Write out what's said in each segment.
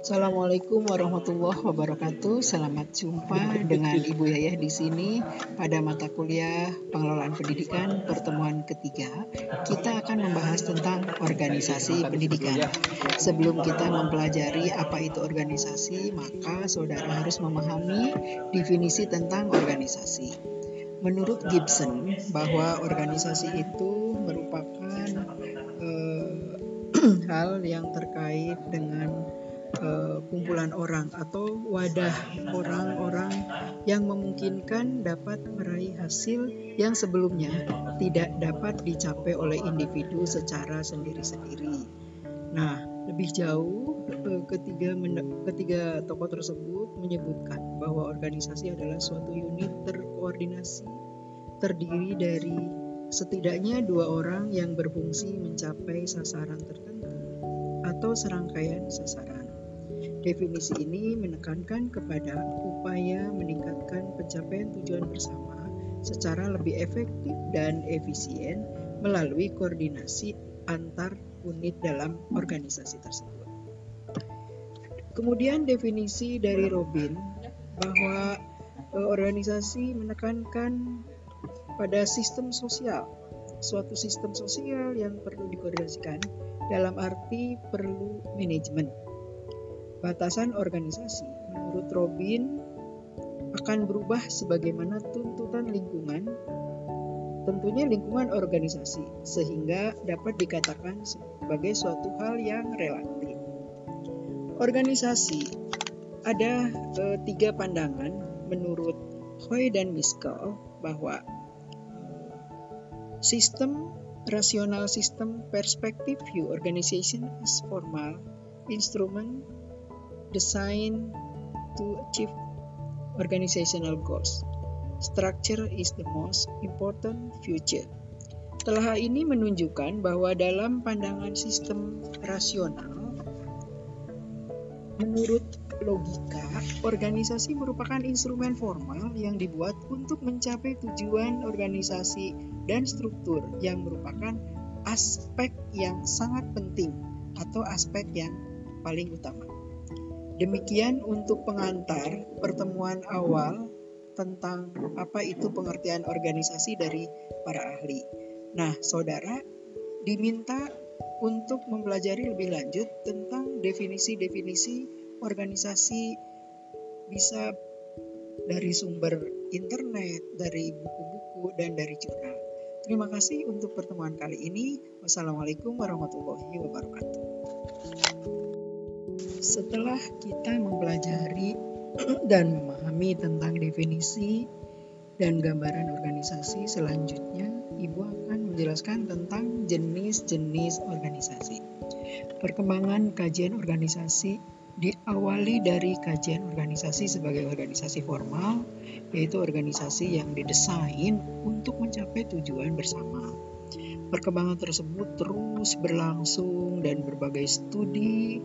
Assalamualaikum warahmatullahi wabarakatuh. Selamat jumpa dengan Ibu Yayah di sini pada mata kuliah Pengelolaan Pendidikan pertemuan ketiga. Kita akan membahas tentang organisasi pendidikan. Sebelum kita mempelajari apa itu organisasi, maka saudara harus memahami definisi tentang organisasi. Menurut Gibson, bahwa organisasi itu merupakan uh, hal yang terkait dengan uh, kumpulan orang atau wadah orang-orang yang memungkinkan dapat meraih hasil yang sebelumnya tidak dapat dicapai oleh individu secara sendiri-sendiri. Nah, lebih jauh uh, ketiga ketiga tokoh tersebut menyebutkan bahwa organisasi adalah suatu unit terkoordinasi terdiri dari setidaknya dua orang yang berfungsi mencapai sasaran tertentu atau serangkaian sasaran. Definisi ini menekankan kepada upaya meningkatkan pencapaian tujuan bersama secara lebih efektif dan efisien melalui koordinasi antar unit dalam organisasi tersebut. Kemudian definisi dari Robin bahwa eh, organisasi menekankan pada sistem sosial, suatu sistem sosial yang perlu dikoordinasikan dalam arti perlu manajemen Batasan organisasi menurut Robin akan berubah sebagaimana tuntutan lingkungan, tentunya lingkungan organisasi, sehingga dapat dikatakan sebagai suatu hal yang relatif. Organisasi ada eh, tiga pandangan menurut Hoy dan Miskel bahwa sistem rasional sistem perspektif view organization is formal instrument design to achieve organizational goals. Structure is the most important future. Telah ini menunjukkan bahwa dalam pandangan sistem rasional, menurut logika, organisasi merupakan instrumen formal yang dibuat untuk mencapai tujuan organisasi dan struktur yang merupakan aspek yang sangat penting atau aspek yang paling utama. Demikian untuk pengantar pertemuan awal tentang apa itu pengertian organisasi dari para ahli. Nah, saudara diminta untuk mempelajari lebih lanjut tentang definisi-definisi organisasi bisa dari sumber internet, dari buku-buku, dan dari jurnal. Terima kasih untuk pertemuan kali ini. Wassalamualaikum warahmatullahi wabarakatuh. Setelah kita mempelajari dan memahami tentang definisi dan gambaran organisasi, selanjutnya Ibu akan menjelaskan tentang jenis-jenis organisasi. Perkembangan kajian organisasi diawali dari kajian organisasi sebagai organisasi formal, yaitu organisasi yang didesain untuk mencapai tujuan bersama. Perkembangan tersebut terus berlangsung dan berbagai studi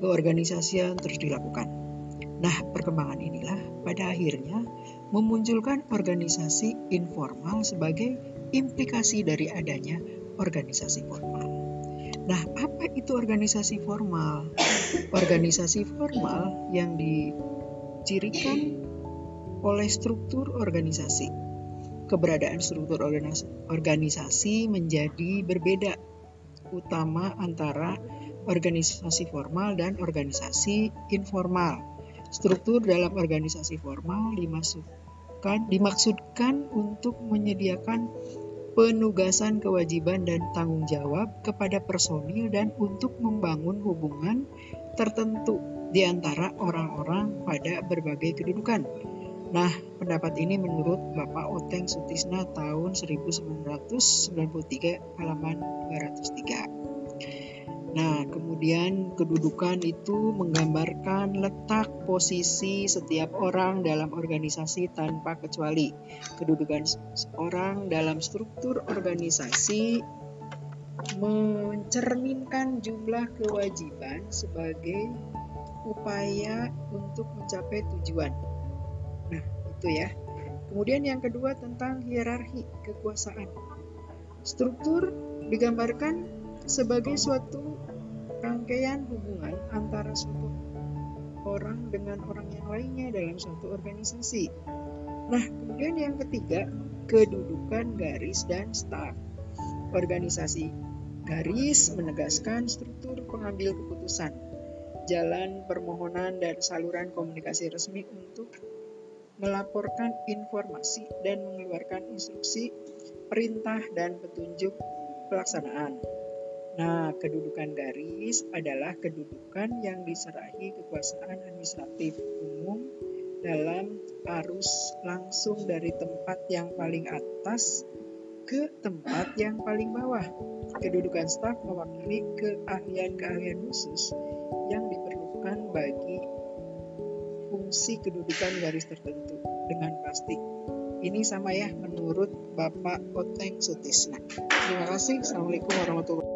keorganisasian terus dilakukan. Nah, perkembangan inilah pada akhirnya memunculkan organisasi informal sebagai implikasi dari adanya organisasi formal. Nah, apa itu organisasi formal? Organisasi formal yang dicirikan oleh struktur organisasi. Keberadaan struktur organisasi menjadi berbeda, utama antara organisasi formal dan organisasi informal. Struktur dalam organisasi formal dimaksudkan, dimaksudkan untuk menyediakan penugasan kewajiban dan tanggung jawab kepada personil dan untuk membangun hubungan tertentu di antara orang-orang pada berbagai kedudukan. Nah, pendapat ini menurut Bapak Oteng Sutisna tahun 1993 halaman 203. Nah, kemudian kedudukan itu menggambarkan letak posisi setiap orang dalam organisasi tanpa kecuali. Kedudukan seorang dalam struktur organisasi mencerminkan jumlah kewajiban sebagai upaya untuk mencapai tujuan. Itu ya. Kemudian yang kedua tentang hierarki kekuasaan. Struktur digambarkan sebagai suatu rangkaian hubungan antara suatu orang dengan orang yang lainnya dalam suatu organisasi. Nah, kemudian yang ketiga, kedudukan garis dan staf. Organisasi garis menegaskan struktur pengambil keputusan, jalan permohonan dan saluran komunikasi resmi untuk melaporkan informasi dan mengeluarkan instruksi, perintah, dan petunjuk pelaksanaan. Nah, kedudukan garis adalah kedudukan yang diserahi kekuasaan administratif umum dalam arus langsung dari tempat yang paling atas ke tempat yang paling bawah. Kedudukan staf mewakili keahlian-keahlian khusus yang diperlukan bagi fungsi kedudukan garis tertentu dengan pasti. Ini sama ya menurut Bapak Oteng Sutisna. Terima kasih. Assalamualaikum warahmatullahi wabarakatuh.